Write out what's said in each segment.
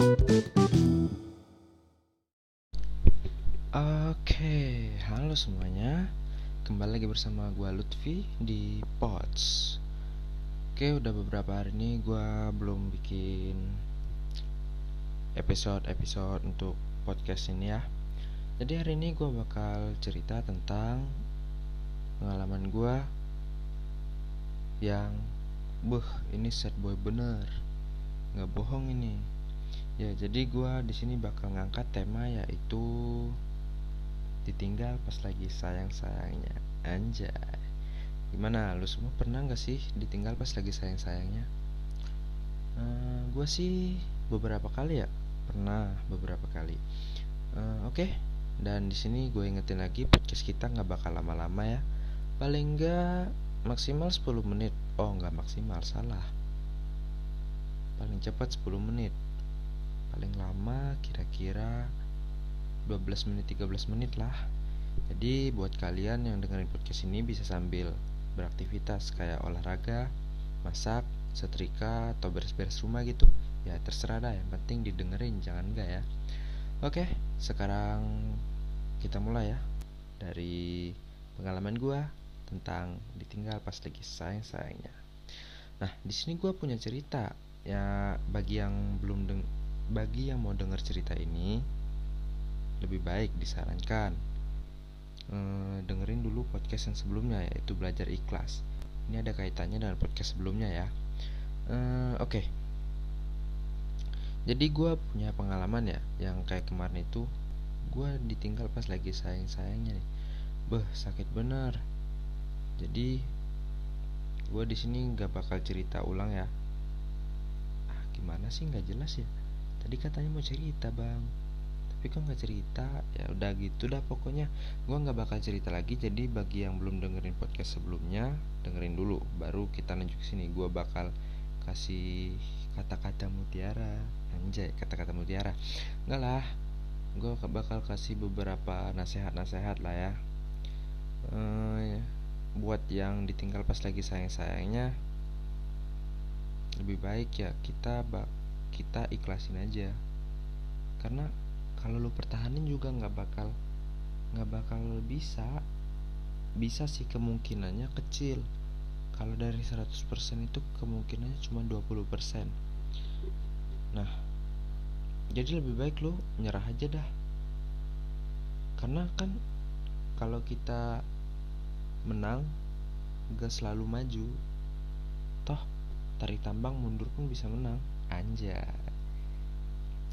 Oke, halo semuanya. Kembali lagi bersama gua Lutfi di Pots. Oke, udah beberapa hari ini gua belum bikin episode-episode untuk podcast ini ya. Jadi hari ini gua bakal cerita tentang pengalaman gua yang buh ini sad boy bener nggak bohong ini ya jadi gua di sini bakal ngangkat tema yaitu ditinggal pas lagi sayang-sayangnya. Anjay. Gimana, lu semua pernah gak sih ditinggal pas lagi sayang-sayangnya? Uh, eh, gue sih beberapa kali ya. Pernah beberapa kali. Uh, Oke, okay. dan di sini gue ingetin lagi podcast kita gak bakal lama-lama ya. Paling gak maksimal 10 menit. Oh gak maksimal, salah. Paling cepat 10 menit Paling lama kira-kira 12 menit 13 menit lah. Jadi buat kalian yang dengerin podcast ini bisa sambil beraktivitas kayak olahraga masak setrika atau beres-beres rumah gitu. Ya terserah dah yang penting didengerin jangan enggak ya. Oke sekarang kita mulai ya. Dari pengalaman gua tentang ditinggal pas lagi sayang sayangnya nah di sini gua punya cerita. Ya bagi yang belum deng bagi yang mau denger cerita ini lebih baik disarankan e, dengerin dulu podcast yang sebelumnya yaitu belajar ikhlas. Ini ada kaitannya dengan podcast sebelumnya ya. E, oke. Okay. jadi gue punya pengalaman ya yang kayak kemarin itu gue ditinggal pas lagi sayang sayangnya nih. Beh sakit bener. Jadi gue di sini nggak bakal cerita ulang ya. Ah gimana sih? Nggak jelas ya tadi katanya mau cerita bang. Tapi kok nggak cerita? Ya udah gitu dah pokoknya. Gue nggak bakal cerita lagi jadi bagi yang belum dengerin podcast sebelumnya dengerin dulu baru kita lanjut ke sini. Gue bakal kasih kata-kata mutiara. Anjay kata-kata mutiara. Enggak lah gue bakal kasih beberapa nasihat-nasihat lah ya. Ehm, buat yang ditinggal pas lagi sayang-sayangnya lebih baik ya kita bak kita ikhlasin aja. Karena kalau lu pertahanin juga nggak bakal nggak bakal bisa bisa sih kemungkinannya kecil. Kalau dari 100% itu kemungkinannya cuma 20% nah jadi lebih baik lu nyerah aja dah. Karena kan kalau kita menang gak selalu maju toh tarik tambang mundur pun bisa menang anjay.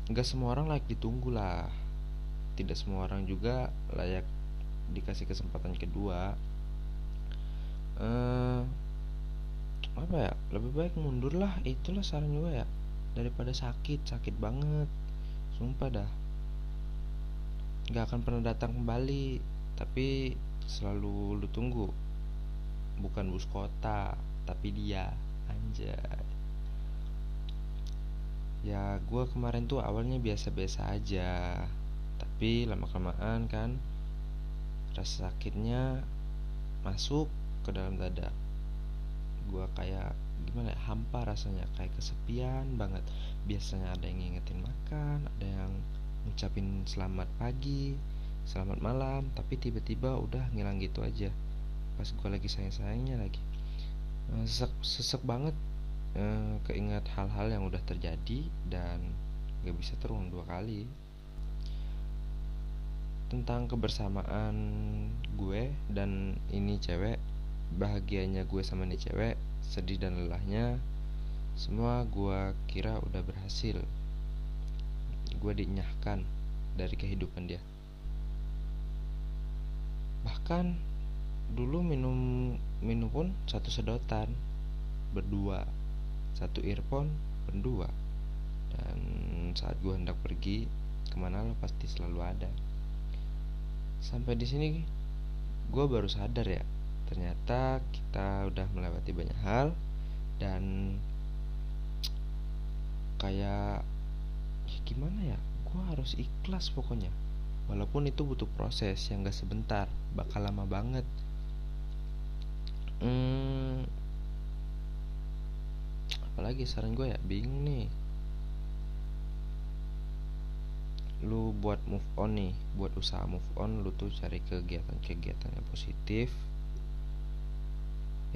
Gak semua orang layak ditunggu lah. Tidak semua orang juga layak dikasih kesempatan kedua. Uh, Apa ya? Lebih baik mundur lah. Itulah saran juga ya. Daripada sakit Sakit banget. Sumpah dah. Gak akan pernah datang kembali. Tapi selalu lu tunggu. Bukan bus kota Tapi dia. Anjay ya gue kemarin tuh awalnya biasa-biasa aja. Tapi lama kelamaan kan rasa sakitnya masuk ke dalam dada. Gue kayak gimana ya hampa rasanya. Kayak kesepian banget. Biasanya ada yang ngingetin makan ada yang ngucapin selamat pagi selamat malam tapi tiba-tiba udah ngilang gitu aja. Pas gue lagi sayang-sayangnya lagi. Eh, sesek sesek banget eh, keingat hal-hal yang udah terjadi dan gak bisa terulang dua kali. Tentang kebersamaan gue dan ini cewek bahagianya gue sama ini cewek sedih dan lelahnya semua gue kira udah berhasil. Gue dinyahkan dari kehidupan dia. Bahkan dulu minum minum pun satu sedotan berdua satu earphone berdua. Dan saat gue hendak pergi ke mana lo pasti selalu ada. Sampai di sini gue baru sadar ya ternyata kita udah melewati banyak hal dan kayak ya gimana ya gue harus ikhlas pokoknya. Walaupun itu butuh proses yang gak sebentar bakal lama banget. Hmm, apalagi saran gue ya bingung nih. Lu buat move on nih buat usaha move on lu tuh cari kegiatan-kegiatan yang positif.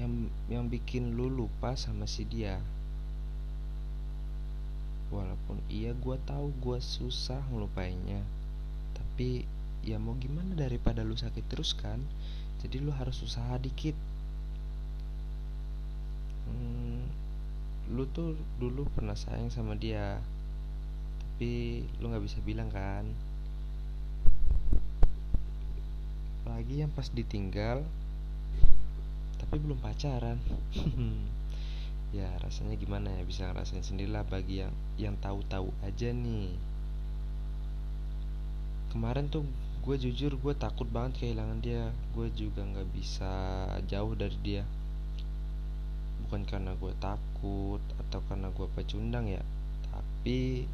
Yang yang bikin lu lupa sama si dia. Walaupun iya gue tahu gue susah ngelupainnya. Tapi ya mau gimana daripada lu sakit terus kan? Jadi lu harus usaha dikit hmm, lu tuh dulu pernah sayang sama dia. Tapi lu nggak bisa bilang kan? Apalagi yang pas ditinggal tapi belum pacaran. Ya rasanya gimana ya? Bisa ngerasain sendirilah bagi yang yang tahu-tahu aja nih. Kemarin tuh gue jujur gue takut banget kehilangan dia. Gue juga nggak bisa jauh dari dia. Bukan karena gue takut atau karena gue pecundang ya. Tapi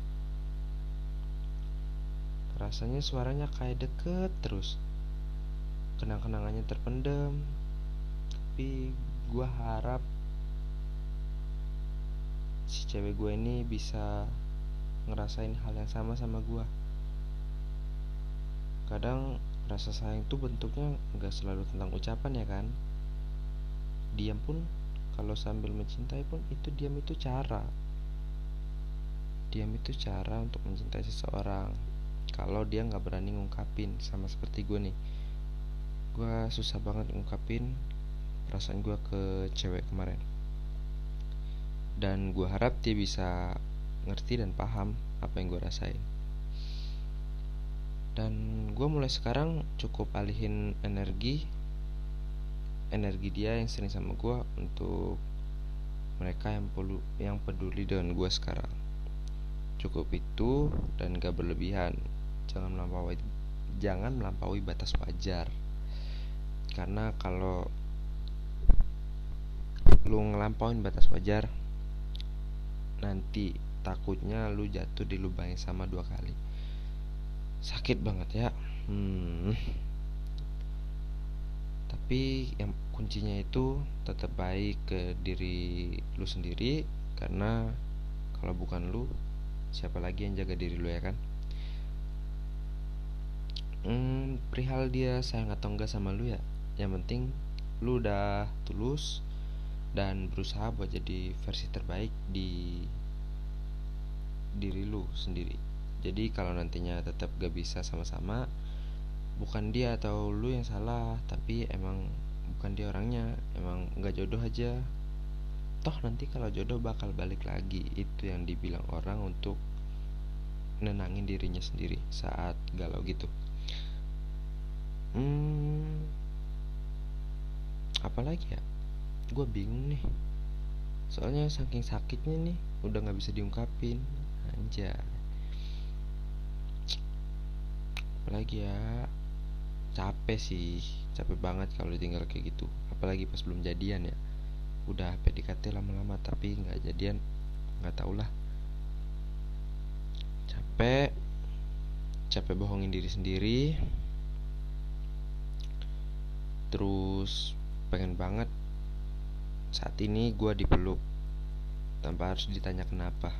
rasanya suaranya kayak deket terus. Kenang-kenangannya terpendam tapi gue harap si cewek gue ini bisa ngerasain hal yang sama sama gue kadang rasa sayang itu bentuknya nggak selalu tentang ucapan ya kan. Diam pun kalau sambil mencintai pun itu diam itu cara. Diam itu cara untuk mencintai seseorang. Kalau dia nggak berani ngungkapin sama seperti gue nih. Gue susah banget ngungkapin perasaan gue ke cewek kemarin. Dan gue harap dia bisa ngerti dan paham apa yang gue rasain. Dan gue mulai sekarang cukup alihin energi energi dia yang sering sama gue untuk mereka yang perlu yang peduli dengan gue sekarang. Cukup itu dan gak berlebihan. Jangan melampaui jangan melampaui batas wajar. Karena kalau lu ngelampauin batas wajar nanti takutnya lu jatuh di lubang yang sama dua kali. Sakit banget ya. Hmm. Tapi yang kuncinya itu tetap baik ke diri lu sendiri karena kalau bukan lu siapa lagi yang jaga diri lu ya kan? Hmm, perihal dia sayang atau enggak sama lu ya. Yang penting lu udah tulus dan berusaha buat jadi versi terbaik di diri lu sendiri. Jadi kalau nantinya tetap gak bisa sama-sama bukan dia atau lu yang salah tapi emang bukan dia orangnya emang gak jodoh aja. Toh nanti kalau jodoh bakal balik lagi. Itu yang dibilang orang untuk nenangin dirinya sendiri saat galau gitu. Hmm apalagi ya? Gue bingung nih. Soalnya saking sakitnya nih udah nggak bisa diungkapin. Aja apalagi ya capek sih capek banget kalau tinggal kayak gitu. Apalagi pas belum jadian ya. Udah PDKT lama-lama tapi nggak jadian nggak tau lah. Capek capek bohongin diri sendiri. Terus pengen banget saat ini gue dipeluk tanpa harus ditanya kenapa.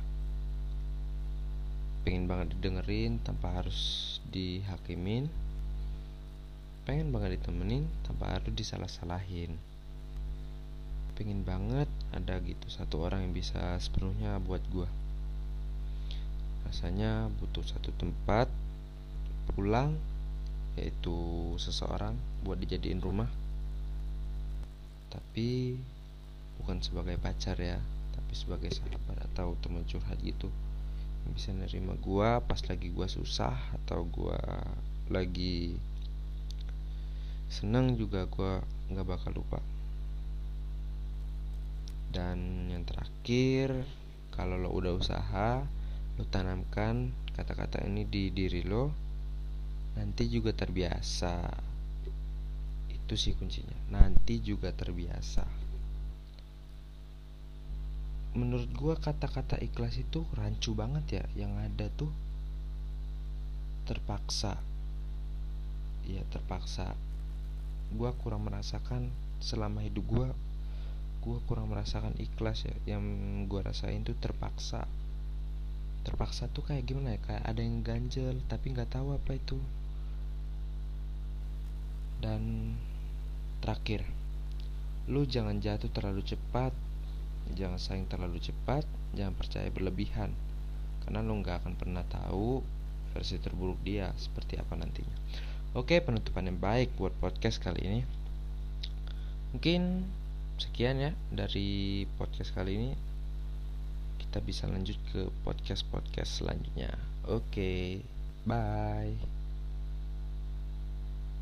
Pengen banget didengerin tanpa harus dihakimin pengen banget ditemenin tanpa harus disalah-salahin. Pengen banget ada gitu satu orang yang bisa sepenuhnya buat gue rasanya butuh satu tempat pulang yaitu seseorang buat dijadiin rumah. Tapi bukan sebagai pacar ya tapi sebagai sahabat atau teman curhat gitu. Yang bisa nerima gua pas lagi gua susah atau gua lagi seneng juga gua nggak bakal lupa. Dan yang terakhir kalau lo udah usaha lo tanamkan kata-kata ini di diri lo nanti juga terbiasa. Itu sih kuncinya. Nanti juga terbiasa. Menurut gue kata-kata ikhlas itu rancu banget ya. Yang ada tuh terpaksa. Ya terpaksa gue kurang merasakan selama hidup gue gue kurang merasakan ikhlas ya. Yang gue rasain tuh terpaksa. Terpaksa tuh kayak gimana ya? Kayak ada yang ganjel tapi nggak tahu apa itu. Dan terakhir lu jangan jatuh terlalu cepat. Jangan saing terlalu cepat jangan percaya berlebihan. Karena lu nggak akan pernah tahu versi terburuk dia seperti apa nantinya oke penutupan yang baik buat podcast kali ini. Mungkin sekian ya dari podcast kali ini. Kita bisa lanjut ke podcast podcast selanjutnya. Oke bye